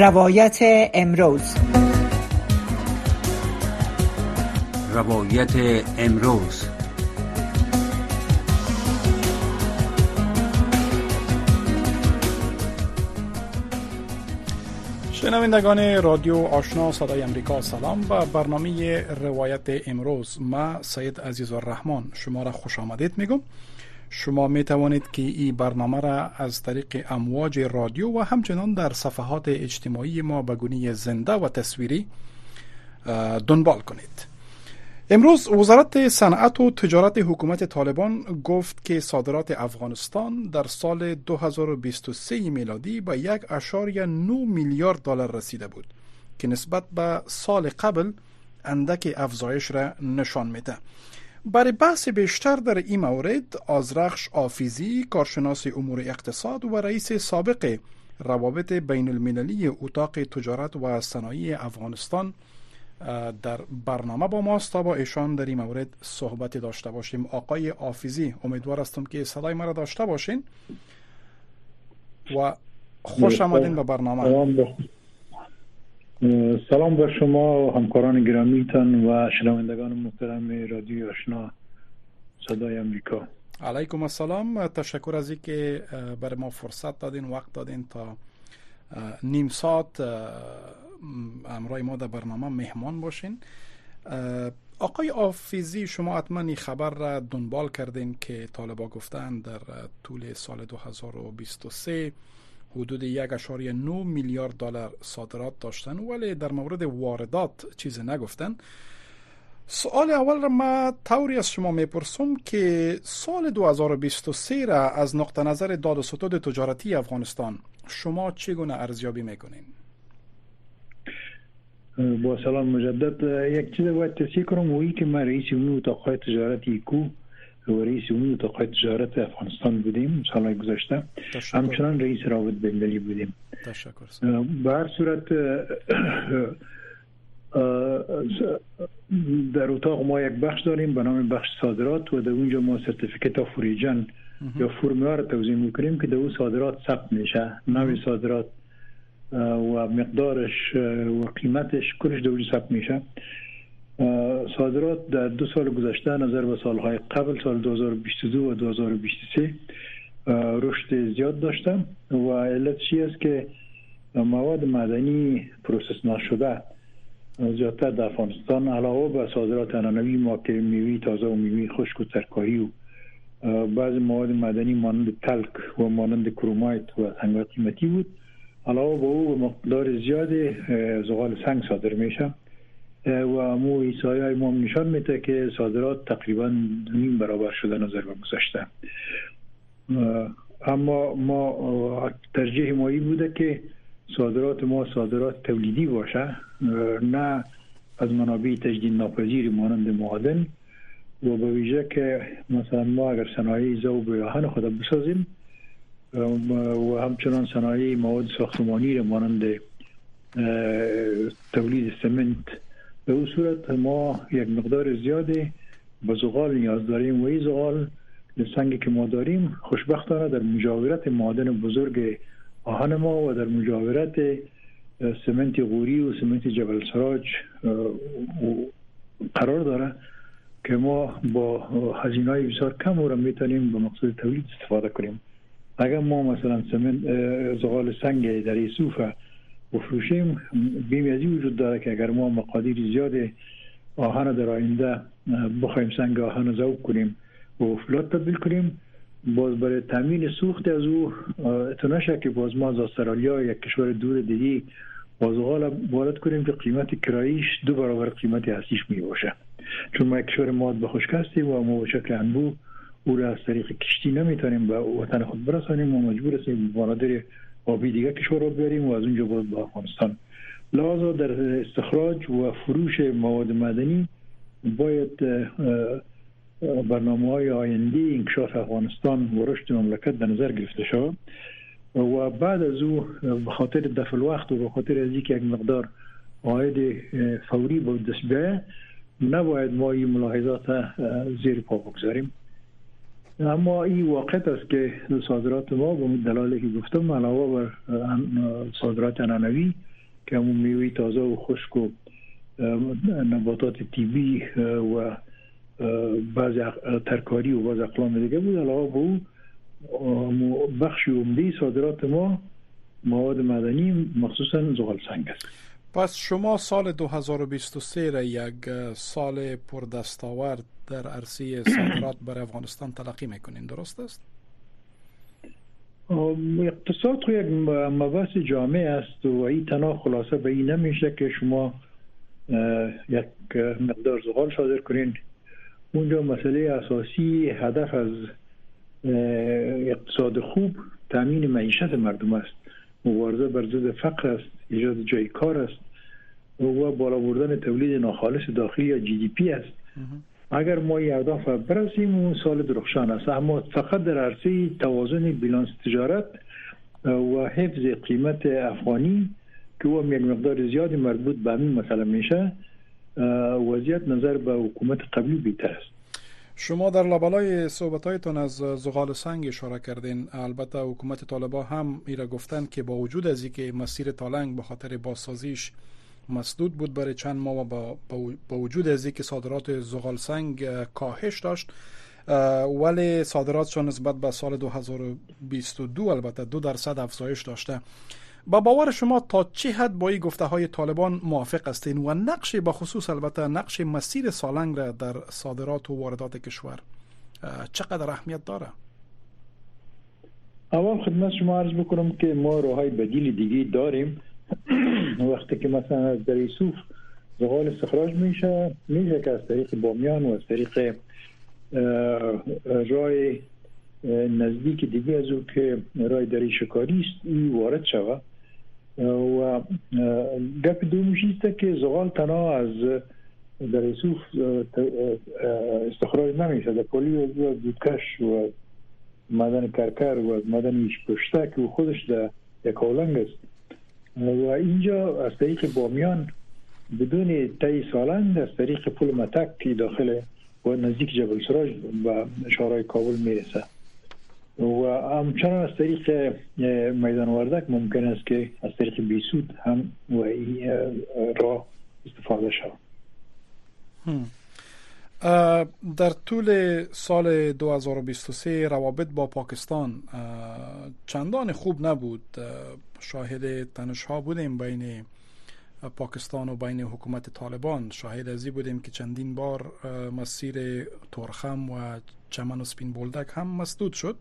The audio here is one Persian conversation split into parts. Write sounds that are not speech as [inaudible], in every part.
روایت امروز. روایت امروز. شنوندگان رادیو آشنا صدای امریکا سلام. به برنامه روایت امروز ما سید عزیز الرحمن شما را خوش آمدید میگم. شما می توانید که این برنامه را از طریق امواج رادیو و همچنان در صفحات اجتماعی ما به گونه زنده و تصویری دنبال کنید امروز وزارت صنعت و تجارت حکومت طالبان گفت که صادرات افغانستان در سال 2023 میلادی به یک اشاری 9 میلیارد دلار رسیده بود که نسبت به سال قبل اندک افزایش را نشان میده. برای بحث بیشتر در این مورد آزرخش آفیزی کارشناس امور اقتصاد و رئیس سابق روابط بین المللی اتاق تجارت و صنایع افغانستان در برنامه با ماست تا با ایشان در این مورد صحبت داشته باشیم. آقای آفیزی امیدوار هستم که صدای مرا داشته باشین و خوش آمدین به برنامه. سلام به شما همکاران گرامیتان و شنوندگان محترم رادیو آشنا صدای امریکا. علیکم السلام. تشکر از اینکه برای ما فرصت دادین وقت دادین تا نیم ساعت امرای ما در برنامه مهمان باشین. آقای آفیزی شما حتما خبر را دنبال کردین که طالبا گفتن در طول سال 2023 حدود یک اشاری 9 میلیارد دلار صادرات داشتن ولی در مورد واردات چیز نگفتن سوال اول را ما طوری از شما می‌پرسم که سال 2023 را از نقطه نظر داد و ستود تجارتی افغانستان شما چگونه ارزیابی می‌کنین؟ با سلام مجدد یک چیز باید تصحیح کنم وی که من رئیس امور اتاقهای تجارت ایکو و رئیس امور تجارت افغانستان بودیم سالهای گذشته. همچنان رئیس رابط بین‌المللی بودیم. تشکر. به هر صورت در اتاق ما یک بخش داریم به نام بخش صادرات و در اونجا ما Certificate of Origin یا فرمولا رو توضیح می‌کنیم که در اون صادرات ثبت میشه. نوع صادرات و مقدارش و قیمتش کلش دوری ثبت میشه. صادرات در دو سال گذشته نظر به سالهای قبل سال 2022 و 2023 رشد زیاد داشته و علت چی است که مواد معدنی process نشده زیادتر در افغانستان علاوه به صادرات عنعنوی ما که میوی تازه و میوی خشک و ترکاری و بعض مواد معدنی مانند تلک و مانند کرومایت و سنگ قیمتی بود. علاوه به او مقدار زیاد زغال سنگ صادر میشه و مو ایسایی های ما نشان میده که صادرات تقریبا نیم برابر شده نظر به گذشته. اما ما ترجیح مایی بوده که صادرات ما صادرات تولیدی باشه نه از منابع تجدید ناپذیر مانند معادن و به ویژه که مثلا ما اگر صنایع زوب یا آهن خود بسازیم و همچنان صنایع مواد ساختمانی مانند تولید سمنت به اون صورت ما یک مقدار زیادی به زغال نیاز داریم و این زغال سنگی که ما داریم خوشبختانه در مجاورت معادن بزرگ آهن ما و در مجاورت سمنت غوری و سمنت جبل سراج قرار داره که ما با هزینه های بسیار کم را می‌تونیم به مقصود تولید استفاده کنیم. اگر ما مثلا سمنت زغال سنگ در صوف بفروشیم بیمیازی وجود داره که اگر ما مقادیر زیاد آهن در آینده بخوایم سنگ آهن ذوب کنیم و فلات تبدیل کنیم باز برای تامین سوخت از او اتناشه که باز ما از استرالیا یک کشور دور دیگه باز وارد کنیم که قیمت کراییش دو برابر قیمت اصلیش می باشه. چون ما کشور ماد به خشک هستیم و ما به شکل انبو او را از طریق کشتی نمی‌تونیم به وطن خود برسانیم و مجبور هستیم بنادر آبی دیگه کشور رو بیاریم و از اونجا باید به افغانستان. لحاظا در استخراج و فروش مواد مدنی باید برنامه های آینده انکشاف افغانستان و رشد مملکت در نظر گرفته شود و بعد از او به خاطر دفع الوقت و به خاطر از یک مقدار عاید فوری با دست بیایه نباید ما این ملاحظات زیر پا بگذاریم. اما این واقع است که صادرات ما به دلالی که گفتم علاوه بر صادرات انانوی که همون میوه تازه و خشک و نباتات تیبی و بعض ترکاری و بعض اقلام دیگه بود. علاوه به او بخش عمده صادرات ما مواد مدنی مخصوصا زغال سنگ است. پس شما سال 2023 را یک سال پردستاورد در عرصه صادرات بر افغانستان تلقی می‌کنین درست است؟ اقتصاد یک مبحث جامع است و این تنها خلاصه به این نمیشه که شما یک مقدار زغال صادر کنین. اونجا مسئله اساسی هدف از اقتصاد خوب تامین معیشت مردم است. مبارزه بر ضد فقر است ایجاد جای کار است و بالا بردن تولید ناخالص داخلی یا جی دی پی است. اگر ما اهداف برسیم اون سال درخشان است. اما فقط در عرصه توازن بیلانس تجارت و حفظ قیمت افغانی که او یک مقدار زیادی مربوط به همین مسئله میشه وضعیت نظر به حکومت قبلی بیتر است. شما در لابلای صحبتایتان از زغال سنگ اشاره کردین. البته حکومت طالبا هم ایرا گفتن که با وجود از اینکه مسیر تالنگ به خاطر بازسازیش مسدود بود برای چند ماه و با, وجود از اینکه صادرات زغال سنگ کاهش داشت ولی صادراتشان نسبت به سال 2022 البته دو درصد افزایش داشته. با باور شما تا چه حد با این گفته های طالبان موافق هستین و نقش به خصوص البته نقش مسیر سالنگ را در صادرات و واردات کشور چقدر اهمیت داره؟ اول خدمت شما عرض بکنم که ما روهای بدیل دیگه داریم. وقتی که مثلا از در یوسف زغال استخراج میشه میشه که از طریق بامیان و از طریق رای نزدیک دیگه از او که رای دری شکاری است این وارد شود و گپ دومیش است که زغال تنها از در یوسف استخراج نمیشه. در پولی و دودکش و مدن کرکر و مدن ایش پشته که خودش در یک است. و اینجا از طریق بامیان بدون تایی سالند از طریق پول متک که داخل و نزدیک جبل سراج و شارای کابل می‌رسه. و همچنان از طریق میدان وردک ممکن است که از طریق بیسود هم و را استفاده شود. در طول سال 2023 روابط با پاکستان چندان خوب نبود. شاهد تنش ها بودیم بین پاکستان و بین حکومت طالبان. شاهد ازی بودیم که چندین بار مسیر تورخم و چمن و سپین بولدک هم مسدود شد.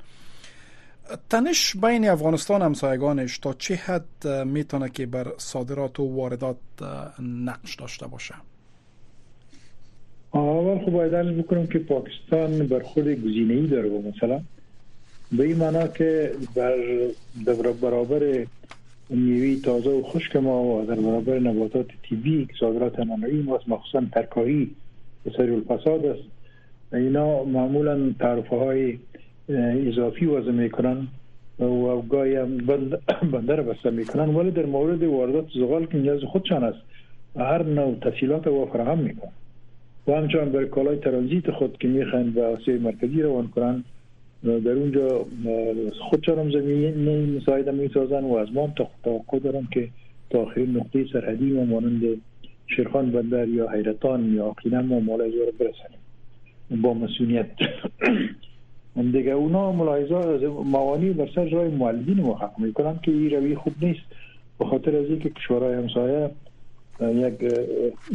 تنش بین افغانستان همسایگانش تا چه حد می‌تونه که بر صادرات و واردات نقش داشته باشه؟ اول خب باید بکنم که پاکستان برخورد گزینه ای داره با مثلا. به این معنا که در برابر میوه تازه و خشک ما و در برابر نباتات تیبی که صادرات نانوی ما مخصوصا ترکاری و سری الفساد است. اینا معمولا تعرفه های اضافی وضع می‌کنن و گاهی هم بندر [coughs] بسته می‌کنن ولی در مورد واردات زغال که نیاز خودشان است هر نوع تسهیلات و فراهم می‌کنن. و همچنان برای کالای ترانزیت خود که می‌خوان به آسیای مرکزی روان کنن در اونجا هم زمین مساعده می‌سازن و از ما توقع دارم که تا آخرین نقطه سرحدی ما مانند شیرخان بندر یا حیرتان یا آقینم ما مال برسنیم با مسئولیت. دیگه اونا ملاحظه موانی بر سر جای معلدین محقق می‌کنن که این روی خوب نیست. به خاطر از اینکه کشورهای همسایه یک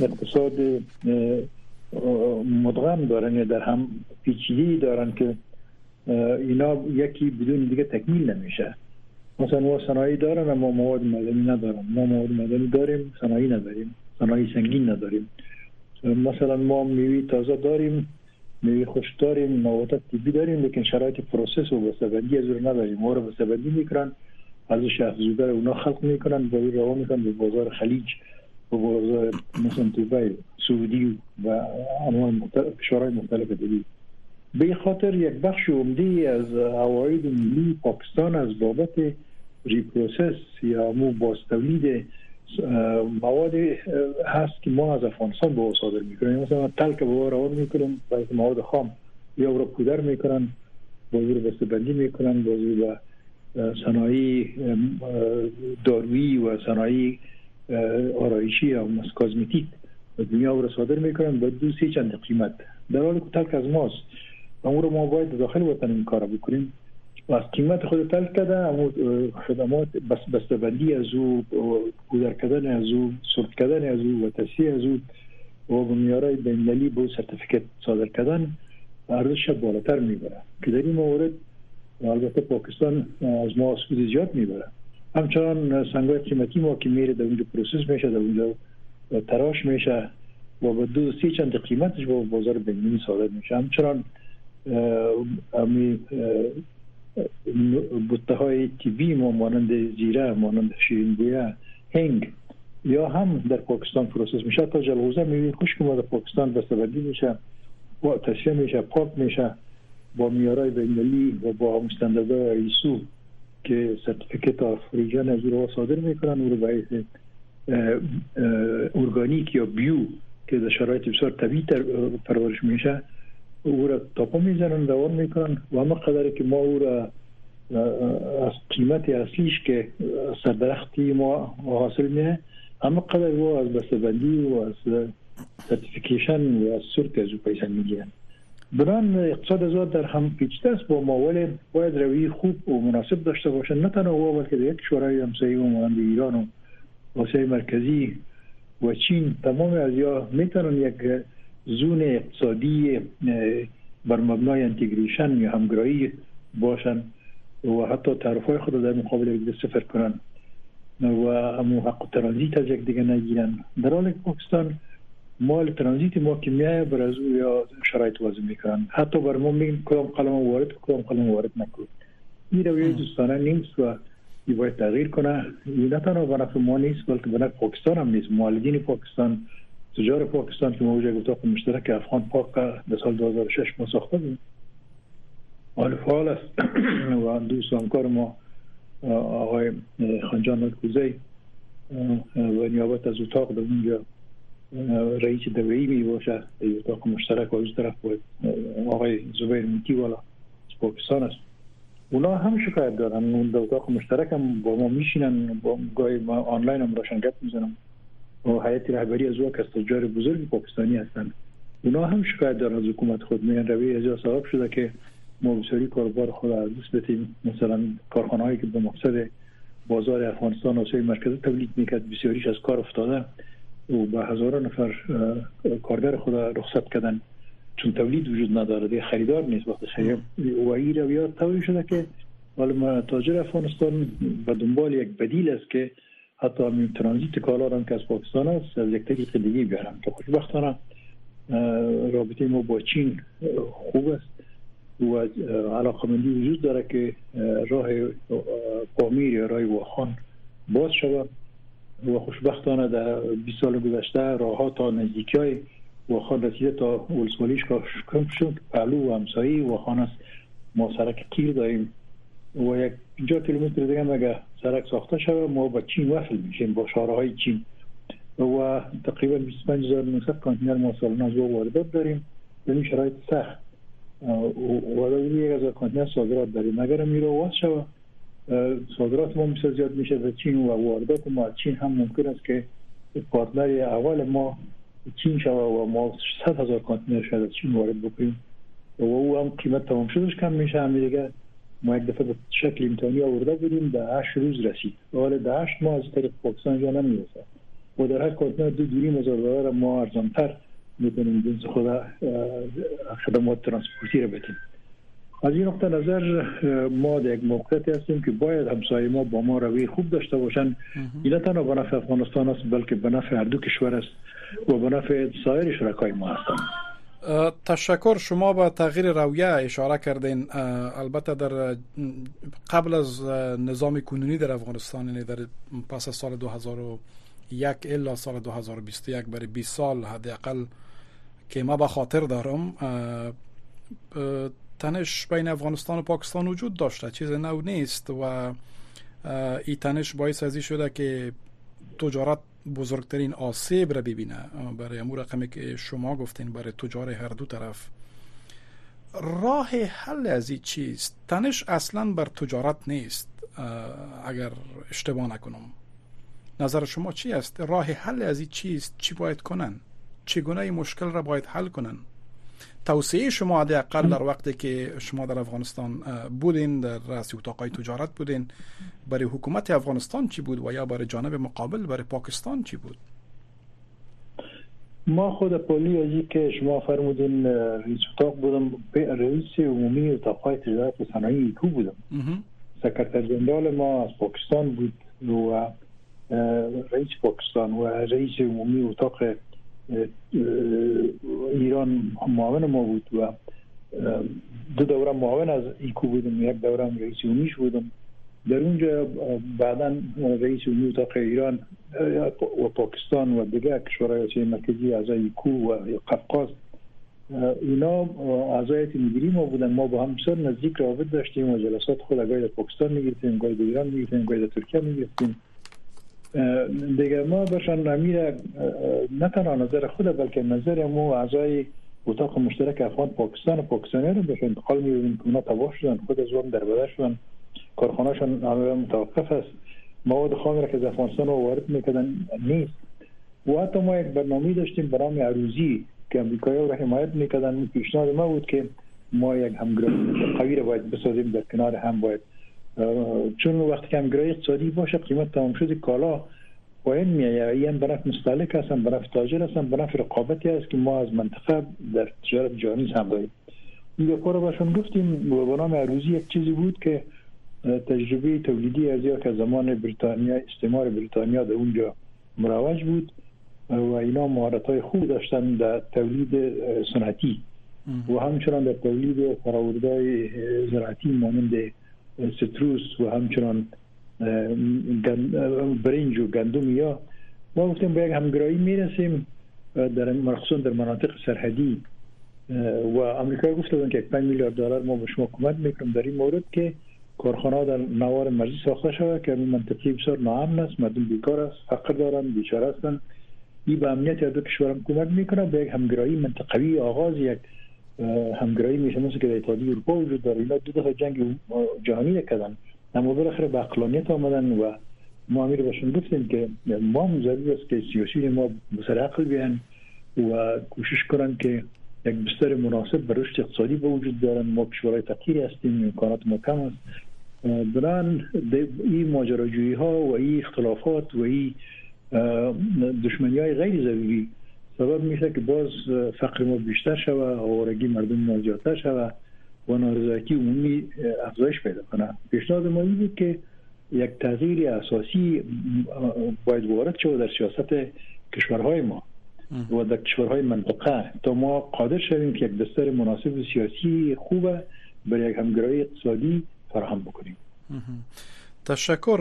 اقتصاد مدغم دارن یا در هم پیچیدگی دارن که اینا یکی بدون دیگه تکمیل نمیشه. مثلا ما صنایع دارن اما مواد مدنی ندارن. ما مواد مدنی داریم صنایع نداریم. صنایع سنگین نداریم. مثلا ما میوی تازه داریم میوه خوش داریم مواد طبی داریم لیکن شرایط پروسس و بسته‌بندی از نداریم. ما رو بسته‌بندی می‌کنن ازش افزوده اونا خلق می‌کنن و روان می‌کنن به بازار خلیج و بازار مثلا دوبای سعودی و انواع مختلف کشورهای مختلف دیگه به خاطر یک بخش عمده از عواید ملی پاکستان از بابت reprocess یا مو باز تولید مواد هست که ما از افغانستان به صادر می‌کنیم. مثلا تلک به روان می‌کنیم باید مواد خام یا رو پودر می‌کنن بازی رو بسته بندی می‌کنن بازی به صنایع دارویی و صنایع آرایشی یا به دنیا رو صادر می‌کنن با دو سی چند قیمت. در حالی که تلک از ماست. اون رو ما باید داخل وطن این کار بکنیم. و از قیمت خود تلک کرده خدمات بس بستبندی از او گذر کردن از او سرد کردن از او و تصحیح از او و بنیارای بینالمللی به سرتیفیکت صادر کردن ارزش بالاتر می‌بره. که در این مورد البته پاکستان از ما سود زیاد می‌بره. همچنان سنگای قیمتی ما که میره در اونجا process میشه در اونجا تراش میشه و به دو سی چند قیمتش با بازار بین‌المللی صادر میشه. همچنان امی بوته های تیوی ما مانند زیره مانند شیرین بویه هنگ. یا هم در پاکستان process میشه. تا جلغوزه میوی خشک که ما در پاکستان بستبندی میشه و تصفیه میشه پاک میشه با میارای بینالمللی و با مستندرهای ایسو که سرتیفیکت آف ریجن از رو صادر می‌کنن او رو باید ارگانیک یا بیو که در شرایط بسیار طبیعی پرورش میشه. او را تاپا می‌زنن دوار می‌کنن و همه قدری که ما او را از قیمت اصلیش که سردرختی ما حاصل میه همه قدر او از بستبندی و از سرتیفیکیشن و از سرت از او پیسه می‌گیرن بران اقتصاد ازاد در هم پیچیده است با ماول باید روی خوب و مناسب داشته باشن نه تنها بلکه یک شورای همسایه و مانند ایران و آسیای مرکزی و چین تمام از یا می‌تونن یک زون اقتصادی بر مبنای انتگریشن یا همگرایی باشن و حتی تعرف های خود در مقابل یک سفر کنن و امو حق ترانزیت از یک دیگه نگیرن. در حال پاکستان مال ترانزیت ما که میایه بر از یا شرایط وضع می‌کنن. حتی بر ما میگن کدام قلم وارد کدام قلم وارد نکنید. این رویه دوستانه نیست و این باید تغییر کنه. این نه تنها به ما نیست بلکه به پاکستان هم نیست. مالدین پاکستان تجار پاکستان که ما وجه اتاق مشترک افغان پاک در سال 2006 ما ساخته بود حال فعال است. [clears throat] و دوست همکار ما آقای خانجان ملکوزی و نیابت از اتاق در اونجا رئیس دوایی می باشه در اتاق مشترک و از طرف آقای زبیر میتی والا از پاکستان است. اونا هم شکایت دارن. اون در اتاق مشترک هم با ما میشینن. با گاهی آنلاین هم راشن گپ می‌زنم. و حیات رهبری از از تجار بزرگ پاکستانی هستن اونا هم شکایت دارن از حکومت خود. میان روی از سبب شده که ما بسیاری کاربار خود از دست بتیم مثلا کارخانه هایی که به مقصد بازار افغانستان آسیای مرکزی تولید می‌کرد بسیاریش از کار افتاده و به هزاران نفر کارگر خود رخصت کردن. چون تولید وجود نداره خریدار نیست. وقتی خرید و این رویات طوری شده که حالا تاجر افغانستان به دنبال یک بدیل است که حتی همین ترانزیت کالا هم که از پاکستان است از یک طریق دیگه بیارم. که خوشبختانه رابطه ما با چین خوب است و علاقه مندی وجود داره که راه پامیر یا راه واخان باز شود و خوشبختانه در 20 سال گذشته راه ها تا نزدیکی های واخان رسیده تا ولسوالیش کم شد. پهلو و همسایی واخان است. ما سرک کیر داریم. و یک 50 کیلومتر دیگه مگه سرک ساخته شود ما با چین وصل میشیم با های چین. و تقریبا 25900 کانتینر ما سالانه از واردات داریم. به این شرایط سخت. و یک از کانتینر صادرات داریم. اگر امی راه واز شود صادرات ما بسیار زیاد میشه به چین و واردات ما. چین هم ممکن است که partner اول ما چین شود و ما 100 هزار کانتینر از چین وارد بکنیم. و او هم قیمت تمام شدش کم میشه. هم دیگه ما یک دفعه به شکل امتحانی آورده بودیم در 8 روز رسید. حالا در 8 ماه از طریق پاکستان جا نمی‌رسه. و در هر کانتینر دو دوری هزار دلار ما ارزانتر می‌تونیم جنس خود خدمات ترانسپورتی رو بدیم. از این نقطه نظر ما در یک موقعیتی هستیم که باید همسایه ما با ما روی خوب داشته باشن. این تنها به نفع افغانستان است بلکه به نفع هر دو کشور است و به نفع سایر شرکای ما هستند. تشکر شما به تغییر رویه اشاره کردین. البته در قبل از نظام کنونی در افغانستان یعنی در پس از سال 2001 الا سال 2021 برای 20 سال حداقل که ما به خاطر دارم تنش بین افغانستان و پاکستان وجود داشته. چیز نو نیست و این تنش باعث ازی شده که تجارت بزرگترین آسیب را ببینه. برای امور رقمی که شما گفتین برای تجار هر دو طرف. راه حل از این چیست؟ تنش اصلا بر تجارت نیست. اگر اشتباه نکنم. نظر شما چی است؟ راه حل از این چیست؟ چی باید کنن؟ چگونه مشکل را باید حل کنن؟ توصیه شما اقل در وقتی که شما در افغانستان بودین در رأس اتاقای تجارت بودین برای حکومت افغانستان چی بود و یا برای جانب مقابل برای پاکستان چی بود؟ ما خود پولی از که شما فرمودین رئیس اتاق بودم رئیس عمومی اتاقای تجارت و صنایع ایکو بودم. سکرتر جنرال ما از پاکستان بود و رئیس پاکستان و رئیس عمومی اتاق ایران معاون ما بود و دو دوره معاون از ایکو بودم یک دوره رئیس عمومیش بودم. در اونجا بعدا رئیس عمومی اتاق ایران و پاکستان و دیگر کشورهای آسیای مرکزی اعضای ایکو و قفقاز اینا اعضای مدیری ما بودن. ما با هم بسیار نزدیک رابط داشتیم و جلسات خود گاهی در پاکستان می‌گرفتیم گاهی در ایران می‌گرفتیم گاهی در ترکیه می‌گرفتیم. دیگه ما باشن امیر نه تنها نظر خود بلکه نظر ما اعضای اتاق مشترک افغان پاکستان و پاکستانی رو بهش انتقال میدیم که اونا تباه شدن خود از وام در بدر شدن. کارخانهشان متوقف است. مواد خام را که از افغانستان وارد می‌کردن نیست. و حتی ما یک برنامه داشتیم برنامه عروضی که امریکایی را حمایت می‌کردن. پیشنهاد ما بود که ما یک همگرایی قوی را باید بسازیم در کنار هم باید چون وقتی که همگرایی اقتصادی باشه قیمت تمام شد کالا پایین میایه این برف مستهلک هستن برف تاجر هستن برف رقابتی است که ما از منطقه در تجارت جهانی هم داریم این کار باشون گفتیم. و برنامه عروضی یک چیزی بود که تجربه تولیدی از که زمان بریتانیا استعمار بریتانیا در اونجا مروج بود و اینا مهارت های خوب داشتن در تولید صنعتی. و همچنان در تولید فراوردهای زراعتی مانند ستروس و همچنان برنج و گندم یا ما گفتیم به یک همگرایی می‌رسیم در مخصوصا در مناطق سرحدی و امریکا گفتن که 5 میلیارد دلار ما به شما کمک می‌کنیم در این مورد که کارخانه در نوار مرزی ساخته شود که این منطقی بسیار ناامن است مردم بیکار است فقر دارن بیچاره هستن. این به امنیت دو کشورم کمک می‌کنه. به یک همگرایی منطقوی آغاز یک همگرایی مثل که در اتحادیه اروپا وجود داره. اینا دو دفعه جنگ جهانی کردن. اما بالاخره به اقلانیت آمدن و ما امیر باشون گفتیم که ما ضروری است که سیاسی ما بسر عقل بیان و کوشش کنن که یک بستر مناسب برای رشد اقتصادی به وجود دارن ما کشورهای فقیری هستیم امکانات ما کم است. بنان این ماجراجویی ها و این اختلافات و این دشمنی های غیر ضروری سبب میشه که باز فقر ما بیشتر شود آوارگی مردم ما زیادتر شود و نارضایتی عمومی افزایش پیدا کنه. پیشنهاد ما این بود که یک تغییر اساسی باید وارد شود در سیاست کشورهای ما و در کشورهای منطقه. تا ما قادر شویم که یک دستر مناسب سیاسی خوبه برای یک همگرایی اقتصادی فراهم بکنیم. تشکر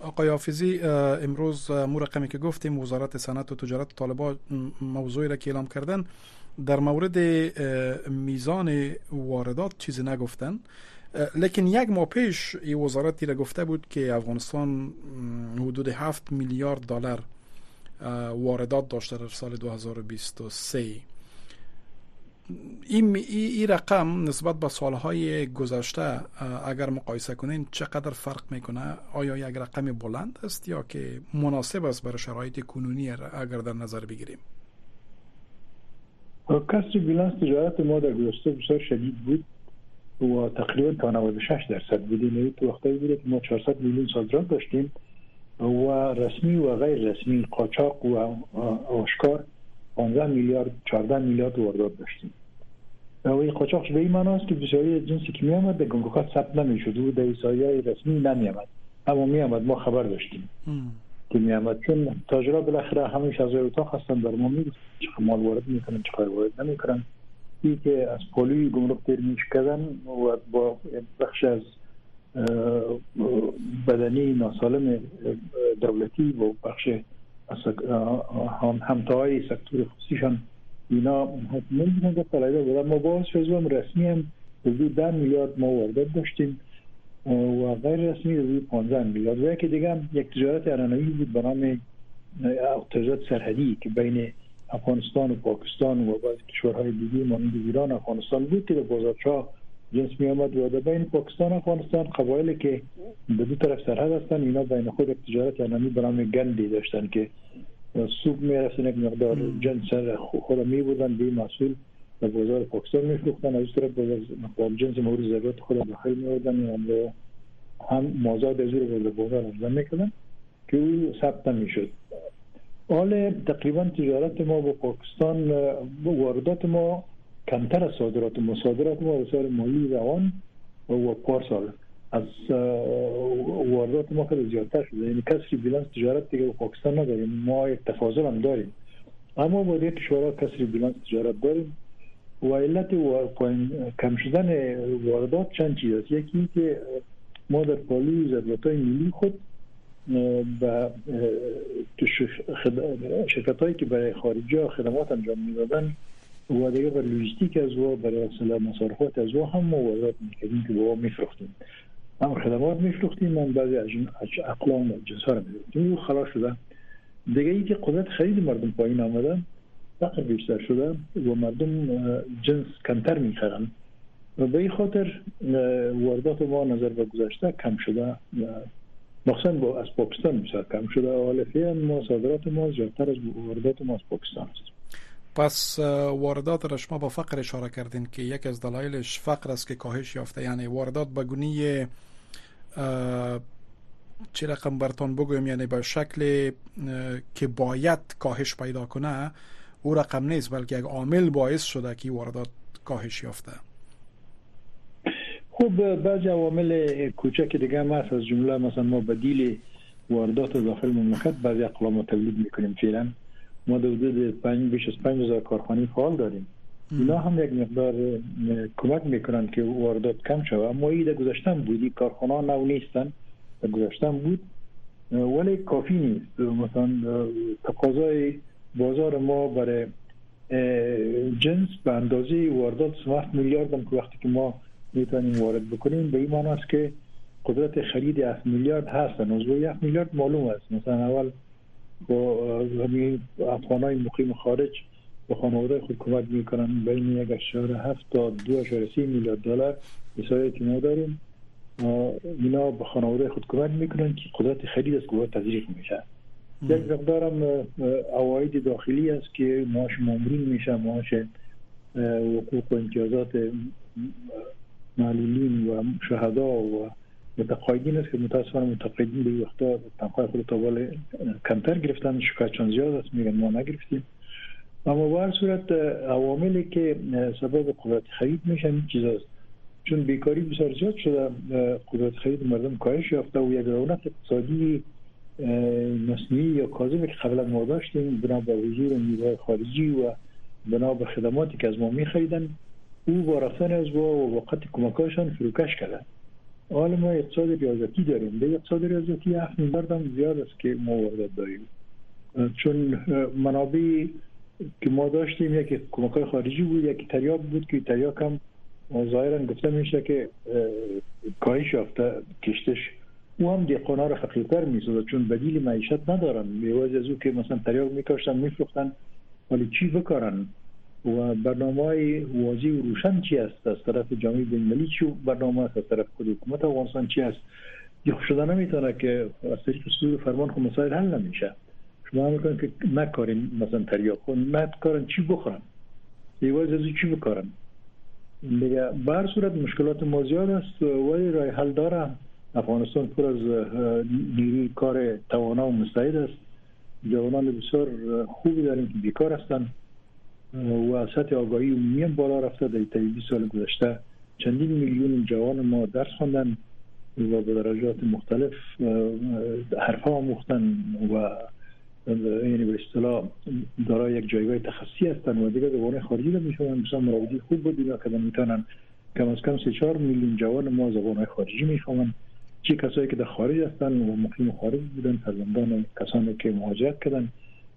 آقای حافظی امروز مو رقمی که گفتیم وزارت صنعت و تجارت طالبا موضوعی را که اعلام کردن در مورد میزان واردات چیزی نگفتن. لیکن یک ماه پیش این وزارتی را گفته بود که افغانستان حدود 7 میلیارد دلار واردات داشته در سال 2023 این ای رقم نسبت به سالهای گذشته اگر مقایسه کنین چقدر فرق می‌کنه؟ آیا یک رقم بلند است یا که مناسب است برای شرایط کنونی اگر در نظر بگیریم؟ کسر بیلانس تجارت ما در گذشته بسیار شدید بود و تقریبا تا 96 درصد بودیم. یعنی تو وقتی بوده که ما 400 میلیون صادرات داشتیم و رسمی و غیر رسمی قاچاق و آشکار 15 میلیارد 14 میلیارد واردات داشتیم. و این قاچاقش به این معناست که بسیاری جنسی که می آمد در گمرکات ثبت نمی شد و در های رسمی نمی آمد اما می آمد ما خبر داشتیم که می آمد چون تاجرها بالاخره همیش از اتاق هستن. در ما می چه مال وارد می‌کنن چه وارد نمی‌کنن. این که از پولوی گمرک تیر کردن و با بخش از بدنی ناسالم دولتی و بخش همتای سکتور خصوصیشان اینا نمی‌دونن که طلبه بودن ما باز شزوم رسمی هم حدود 10 میلیارد ما داشتیم و غیر رسمی حدود 15 میلیارد. و یکی دیگه هم یک تجارت ارانوی بود به نام تجارت سرحدی که بین افغانستان و پاکستان و بعض کشورهای دیگه مانند ایران افغانستان بود که بازارچا جنس می آمد و بین پاکستان و افغانستان قبایلی که به دو طرف سرحد هستن اینا بین خود تجارت انمی برام گندی داشتن که سوق می رسن یک مقدار جنس خود می بودن بی مسئول در بازار پاکستان می فروختن. از طرف مقدار جنس مورد ضرورت خود داخل می آوردن هم مازاد از رو بازار ارزان می‌کردن که او ثبت می‌شد حال تقریبا تجارت ما با پاکستان واردات ما کمتر از صادرات ما صادرات ما سال مالی روان و پارسال. از واردات ما خیلی زیادتر شده. یعنی کسری بیلانس تجارت دیگه با پاکستان نداریم ما یک تفاضل هم داریم. اما با دیگه کشورها کسری بیلانس تجارت داریم. و علت کم شدن واردات چند چیز است؟ یکی که ما در پالوی ضرورت های ملی خود و شرکت هایی که برای خارجی ها خدمات انجام می‌دادن و دیگه برای لوجستیک از و برای اصلا مصارفات از و هم واردات می‌کردیم که با میفروختیم. هم خدمات میفروختیم من بعضی از اقلام و جنس ها رو خلاص شده. دیگه ای که قدرت خرید مردم پایین آمدن فقر بیشتر شده و مردم جنس کمتر می‌خرن. و به این خاطر واردات ما نظر به گذشته کم شده. مخصوصا با از پاکستان بسیار کم شده. حال فعلا ما صادرات ما زیادتر از واردات ما از پاکستان است. پس واردات را شما با فقر اشاره کردین که یک از دلایلش فقر است که کاهش یافته. یعنی واردات به گونی چه رقم برتون بگویم؟ یعنی به شکل که باید کاهش پیدا کنه او رقم نیست بلکه یک عامل باعث شده که واردات کاهش یافته. خب بعضی عوامل کوچک دیگه هم هست. از جمله مثلا ما بدیل واردات داخل مملکت بعضی اقلام تولید می‌کنیم. فعلا ما در حدود 5 بیش از 5000 کارخانه فعال داریم. اینا هم یک مقدار کمک می‌کنن که واردات کم شود. اما ایده گذاشتن بودی کارخانه نو نیستن گذاشتن بود. ولی کافی نیست. مثلا تقاضای بازار ما برای جنس به اندازه واردات 7 میلیارد هم که وقتی که ما می‌تونیم وارد بکنیم به این معنی است که قدرت خرید 7 میلیارد هستن از 7 میلیارد معلوم است. مثلا اول با افغان های مقیم خارج به خانواده خود کمک می‌کنن. بین یک اشار هفت تا دو اشار سی میلیارد دلار بسیاری که ما داریم. اینا به خانواده خود کمک می‌کنن که قدرت خرید از قدرت تذریف میشه. یک مقدارم اواید داخلی است که معاش مامورین میشه. معاش حقوق و امتیازات معلولین و شهدا و متقاعدین است که متاسفانه متقاعدین به وقتا تنخواه خود تا کمتر گرفتن. شکایتشان زیاد است. میگن ما نگرفتیم. اما به هر صورت عواملی که سبب قدرت خرید میشن چیز است. چون بیکاری بسیار زیاد شده قدرت خرید مردم کاهش یافته و یک رونق اقتصادی مصنوعی یا کاذبی که قبلا ما داشتیم بنا به حضور نیروهای خارجی و بنا به خدماتی که از ما میخریدن او با رفتن از با و وقت کمکاشان فروکش کردن حال ما اقتصاد ریاضتی داریم. به اقتصاد ریاضتی 7 میلیارد زیاد است که ما داریم. چون منابع که ما داشتیم یکی کمک خارجی بود یکی تریاک بود که تریاک هم ظاهرا گفته میشه که کاهش یافته کشتش. او هم دیقانا رو فقیرتر می‌سازه چون بدیل معیشت ندارن. به از او که مثلا تریاک میکاشتن میفروختن ولی چی بکارن؟ و برنامه های واضح و روشن چی است از طرف جامعه بین چی برنامه از طرف خود حکومت افغانستان چی است یا شده نمی‌تونه که از طریق صدور فرمان خود مسائل حل نمیشه. شما می‌کنن که نکارین مثلا خون نکارن چی بخورن یواز از چی بکارن دیگه بر صورت مشکلات ما زیاد است ولی رای حل داره افغانستان پر از نیروی کار توانا و مستعد است. جوانان بسیار خوبی داریم که بیکار هستند و سطح آگاهی عمومی بالا رفته. در 20 سال گذشته چندین میلیون جوان ما درس خواندن و به درجات مختلف حرفه آموختن و یعنی به اصطلاح دارای یک جایگاه تخصصی هستن و دیگه زبان خارجی رو میشون مثلا مراودی خوب بود دیگه که می‌تونن کم از کم 3 4 میلیون جوان ما زبان خارجی می‌فهمن چه کسایی که در خارج هستن و مقیم خارج بودن فرزندان کسانی که مهاجرت کردن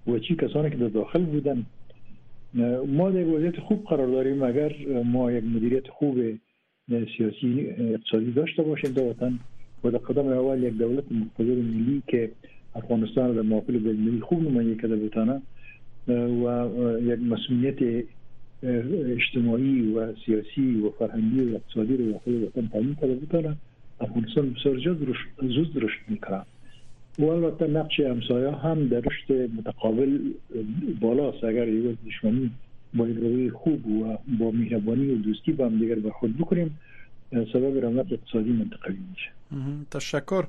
و چی کسانی که در داخل بودن. ما در وضعیت خوب قرار داریم. اگر ما یک مدیریت خوب سیاسی اقتصادی داشته باشیم در وطن و در قدم اول یک دولت مقتدر ملی که افغانستان در محافل بین خوب نمایی کرده بتانه و یک مسئولیت اجتماعی و سیاسی و فرهنگی و اقتصادی رو داخل وطن تامین کرده بتانه افغانستان بسیار زود رشد می‌کنه و البته نقش همسایه هم در رشد متقابل بالاست. اگر یک دشمنی با روی خوب و با مهربانی و دوستی با هم دیگر برخورد بکنیم سبب رونق اقتصادی منطقوی میشه. تشکر.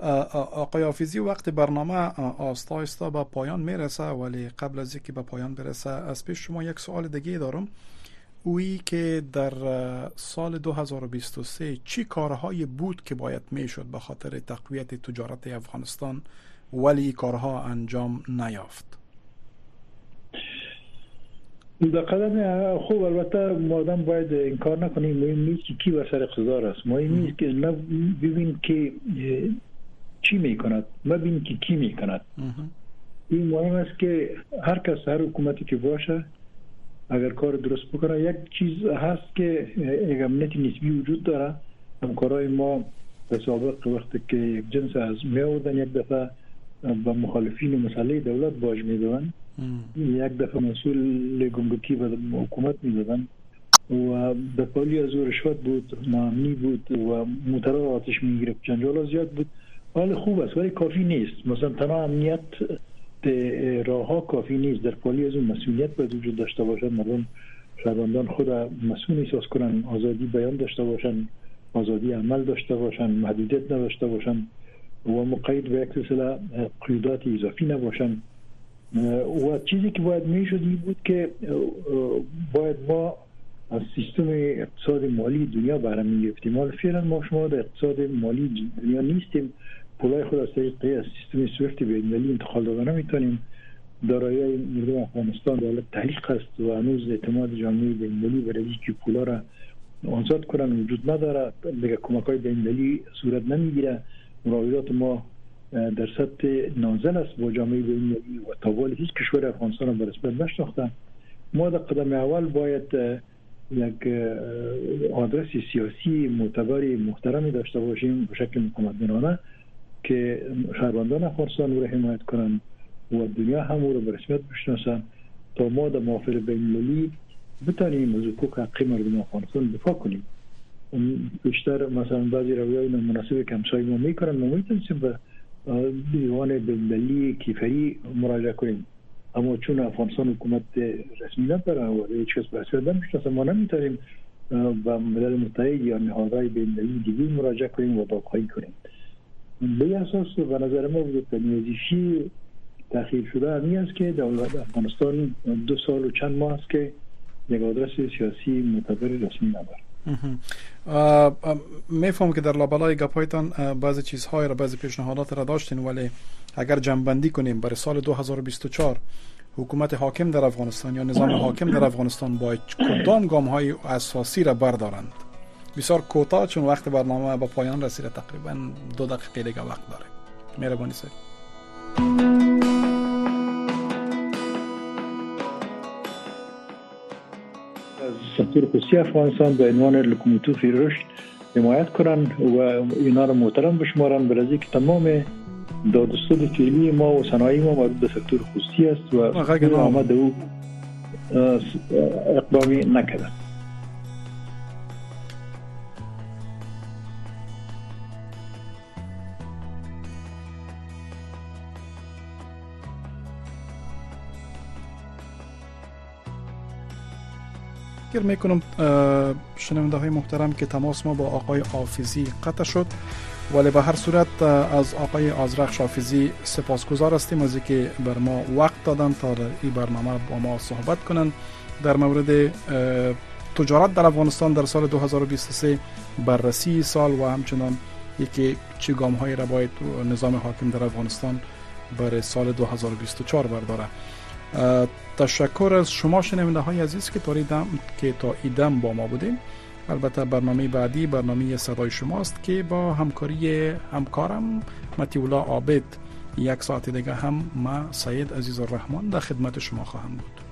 آقای حافظی وقت برنامه آستا آستا به پایان می‌رسه ولی قبل از اینکه به پایان برسه از پیش شما یک سوال دیگه دارم. اویی که در سال 2023 چی کارهایی بود که باید می‌شد به خاطر تقویت تجارت افغانستان ولی کارها انجام نیافت؟ در قدم خوب البته مادم باید این کار نکنیم مهم نیست که کی بر سر اقتدار است. مهم نیست که ببین که چی می‌کند؟ ببین که کی می‌کند؟ این مهم است که هر کس هر حکومتی که باشه اگر کار درست بکنه یک چیز هست که یک امنیت نسبی وجود داره. همکارای ما به سابق وقتی که یک جنس از می یک دفعه به مخالفین مسئله دولت باج می‌دادن یک دفعه مسئول گمرکی و حکومت می‌دادن و به پالی از رشوت بود ناامنی بود و موتر آتش می‌گرفت جنجال زیاد بود. حال خوب است ولی کافی نیست. مثلا تنها امنیت راه ها کافی نیست. در پالی از اون مسئولیت باید وجود داشته باشد. مردم شهروندان خود مسئول احساس کنن آزادی بیان داشته باشن آزادی عمل داشته باشن محدودیت نداشته باشن و مقید به یک سلسله قیودات اضافی نباشن. و چیزی که باید می‌شد بود که باید ما از سیستم اقتصاد مالی دنیا برمی می‌گرفتیم. حالا فعلا ما شما در اقتصاد مالی دنیا نیستیم. پولای خود از طریق سیستم سویفت بین‌المللی انتقال دادن نمی‌تونیم دارایی مردم افغانستان در تحلیق است و هنوز اعتماد جامعه بین‌المللی برای اینکه پولا را آزاد کنن وجود نداره. دیگه کمک های بین‌المللی صورت نمی‌گیره. مراودات ما در سطح نازل است با جامعه بین‌المللی و تاوال هیچ کشور افغانستان را به رسمیت نشناختن. ما در قدم اول باید یک آدرس سیاسی معتبری محترمی داشته باشیم به شکل مقامت که شهروندان افغانستان او را حمایت کنند و دنیا هم او را به رسمیت بشناسن تا ما در محافل بین بتانیم از حقوق حقی مردم افغانستان دفاع کنیم. بیشتر مثلا بعضی روی های که همسای ما می‌کنن ما می‌تونیم به دیوان بین‌المللی کیفری مراجعه کنیم. اما چون افغانستان حکومت رسمی نداره و هیچ کس به رسمیت نمی‌شناسه ما نمی‌تونیم به ملل متحد یا نهادهای بین‌المللی دیگه مراجعه کنیم و دادخواهی کنیم. به اساس به نظر ما بود نیازیشی تخیل شده همی است که دولت افغانستان دو سال و چند ماه است که یک آدرس سیاسی معتبر رسمی نداره میفهم که در لابلای گپایتان بعضی چیزهای را بعضی پیشنهادات را داشتین ولی اگر جنبندی کنیم برای سال 2024 حکومت حاکم در افغانستان یا نظام حاکم در افغانستان باید کدام گام های اساسی را بردارند؟ بسیار کوتاه چون وقت برنامه به پایان رسیده تقریبا دو دقیقه دیگه وقت داره. مهربانی سر. سکتور خصوصی افغانستان به عنوان لوکوموتیو رشد حمایت کنن و اینا رو محترم بشمارن برای که تمام دادستان فعلی ما و صنایع ما مربوط به سکتور خصوصی است و آمده او اقدامی نکرده فکر می‌کنم شنونده های محترم که تماس ما با آقای حافظی قطع شد. ولی به هر صورت از آقای آزرخ حافظی سپاسگزار هستیم. از که بر ما وقت دادن تا در این برنامه با ما صحبت کنند در مورد تجارت در افغانستان در سال 2023 بررسی سال و همچنان یکی چه گام هایی را نظام حاکم در افغانستان برای سال 2024 برداره. تشکر از شما شنونده های عزیز که تا که تا ایدم با ما بودیم البته برنامه بعدی برنامه صدای شماست که با همکاری همکارم متیولا عابد. یک ساعت دیگه هم ما سید عزیز الرحمن در خدمت شما خواهم بود.